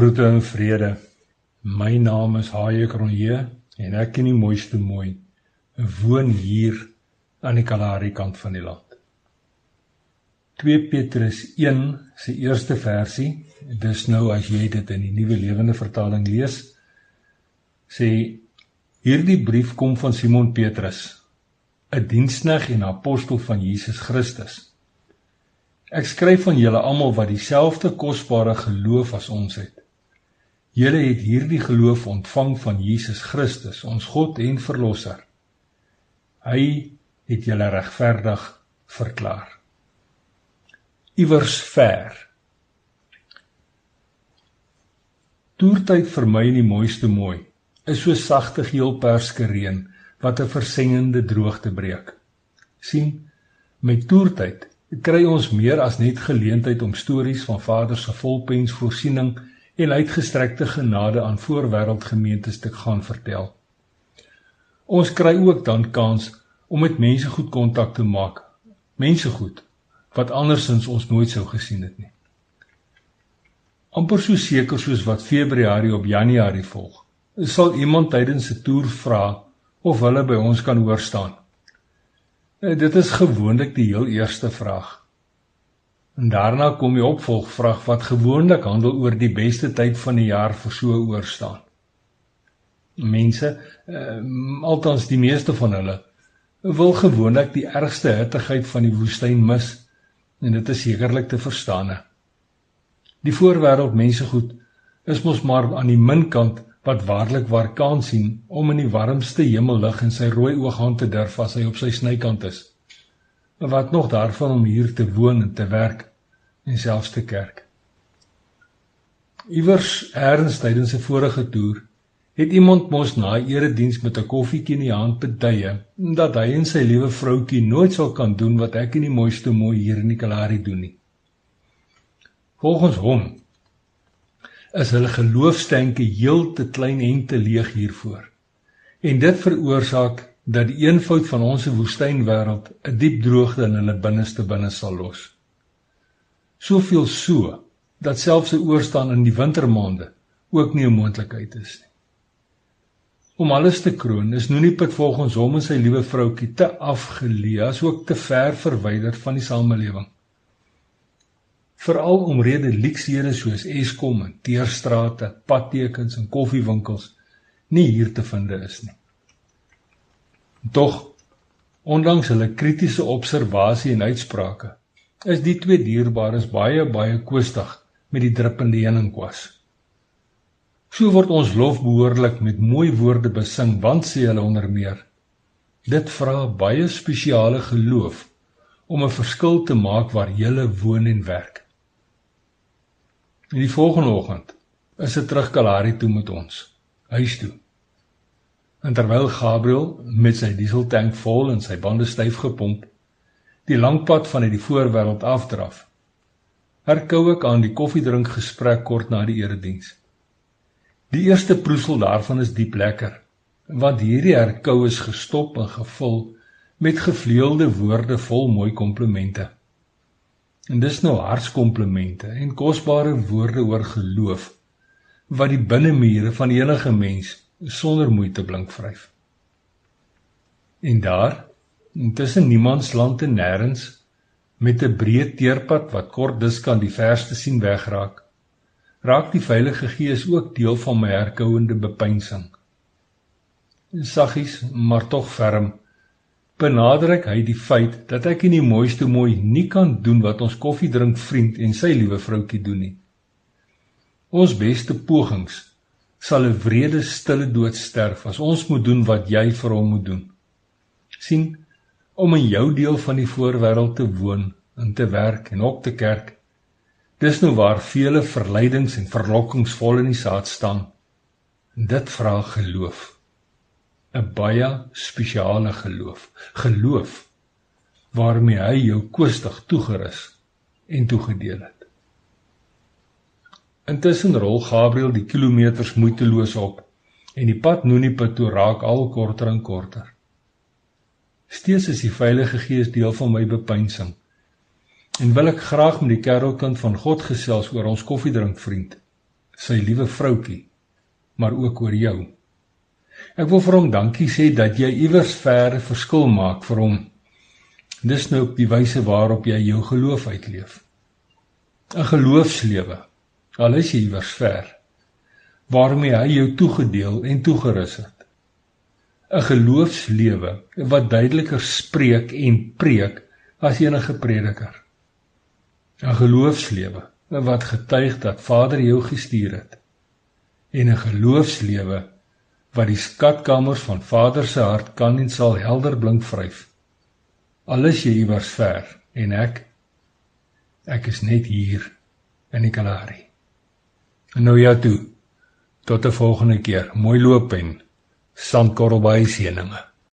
Groete en vrede. My naam is Haie Kronje en ek ken die mooiste mooi. Ek woon hier aan die Kalahari kant van die land. 2 Petrus 1 se eerste versie, dis nou as jy dit in die Nuwe Lewende Vertaling lees, sê hierdie brief kom van Simon Petrus, 'n diensknegt en apostel van Jesus Christus. Ek skryf van julle almal wat dieselfde kosbare geloof as ons het. Julle het hierdie geloof ontvang van Jesus Christus, ons God en verlosser. Hy het julle regverdig verklaar. Iewers ver. Toertyd vir my in die mooiste mooi is so sagte geel perskereën wat 'n versengende droogte breek. sien, met toertyd kry ons meer as net geleentheid om stories van Vader se volpens voorsiening en uitgestrekte genade aan voorwêreldgemeentes te gaan vertel. Ons kry ook dan kans om met mense goed kontak te maak. Mense goed wat andersins ons nooit sou gesien het nie. amper so seker soos wat Februarie op Januarie volg. Sal iemand tydens 'n toer vra of hulle by ons kan hoor staan? Eh, dit is gewoonlik die heel eerste vraag. En daarna kom die opvolgvraag wat gewoonlik handel oor die beste tyd van die jaar vir so oorstaan. Mense, uh, althans die meeste van hulle, wil gewoonlik die ergste hittigheid van die woestyn mis en dit is sekerlik te verstaan. Die voorwêreld mense goed is mos maar aan die minkant wat waarlik waar kan sien om in die warmste hemellig in sy rooi ooghand te durf as hy op sy snykant is. Wat nog daarvan om hier te woon en te werk en selfs te kerk. Iewers eers tydens 'n vorige toer het iemand mos na erediens met 'n koffietjie in die hand beduie dat hy en sy liewe vroutjie nooit sal kan doen wat ek in die mooiste mooi hier in die Kalahari doen nie. Volgens hom is hulle geloofstenke heel te klein en te leeg hiervoor. En dit veroorsaak dat die eenvoud van ons woestynwêreld 'n diep droogte in hulle binneste binne sal los soveel so dat selfs 'n oorstaan in die wintermaande ook nie 'n moontlikheid is nie. Om alles te kroon is Nuniput volgens hom en sy liewe vroutjie te afgeleë, asook te ver verwyder van die samelewing. Veral omrede leksede soos Eskom en teerstrate, padtekens en koffiewinkels nie hier te vind is nie. Tog ondanks hulle kritiese observasie en uitsprake is die twee dierbares baie baie koestig met die druppende heuningkwas. So word ons lof behoorlik met mooi woorde besing want sê hulle onder meer dit vra baie spesiale geloof om 'n verskil te maak waar jy woon en werk. In die volgende oggend is dit terug Kalahari toe met ons huis toe. En terwyl Gabriel met sy dieseltank vol en sy bande styf gepomp die lang pad vanuit die voorwêreld afdraf. Herkou ek aan die koffiedrink gesprek kort na die erediens. Die eerste proesel daarvan is diep lekker, want hierdie herkou is gestop en gevul met gevleelde woorde vol mooi komplimente. En dis nou hartskomplimente en kosbare woorde oor geloof wat die binnemure van enige mens sonder moeite blink vryf. En daar Intussen niemandsland en nêrens met 'n breë teerpad wat kort dus kan die verste sien wegraak. Raak die Heilige Gees ook deel van my herkouende bepeinsing. En saggies, maar tog ferm, benader ek hy die feit dat ek in die mooiste mooi nie kan doen wat ons koffiedrink vriend en sy liewe vroutjie doen nie. Ons beste pogings sal 'n wrede stille dood sterf as ons moet doen wat jy vir hom moet doen. sien om in jou deel van die voorwêreld te woon en te werk en ook te kerk. Dis nou waar vele verleidings en verlokkings vol in die saad staan. Dit vra geloof. 'n Baie spesiale geloof. Geloof waarmee hy jou koestig toegerus en toegedeel het. Intussen rol Gabriël die kilometers moeiteloos op en die pad Nuniput toe raak al korter en korter. Steeds is die Heilige Gees deel van my bepeinsing. En wil ek graag met die kerelkind van God gesels oor ons koffiedrink vriend, sy liewe vroutkie, maar ook oor jou. Ek wil vir hom dankie sê dat jy iewers ver verskil maak vir hom. Dis nou op die wyse waarop jy jou geloof uitleef. 'n Geloofslewe. Al is jy iewers ver, waarmee hy jou toegedeel en toegerus het. 'n Geloofslewe wat duideliker spreek en preek as enige prediker. 'n Geloofslewe wat getuig dat Vader jou gestuur het. En 'n geloofslewe wat die skatkamers van Vader se hart kan en sal helder blink vryf. Al is jy iewers ver en ek ek is net hier in die Kalahari. En nou ja toe. Tot 'n volgende keer. Mooi loop en sandkorrel by seëninge.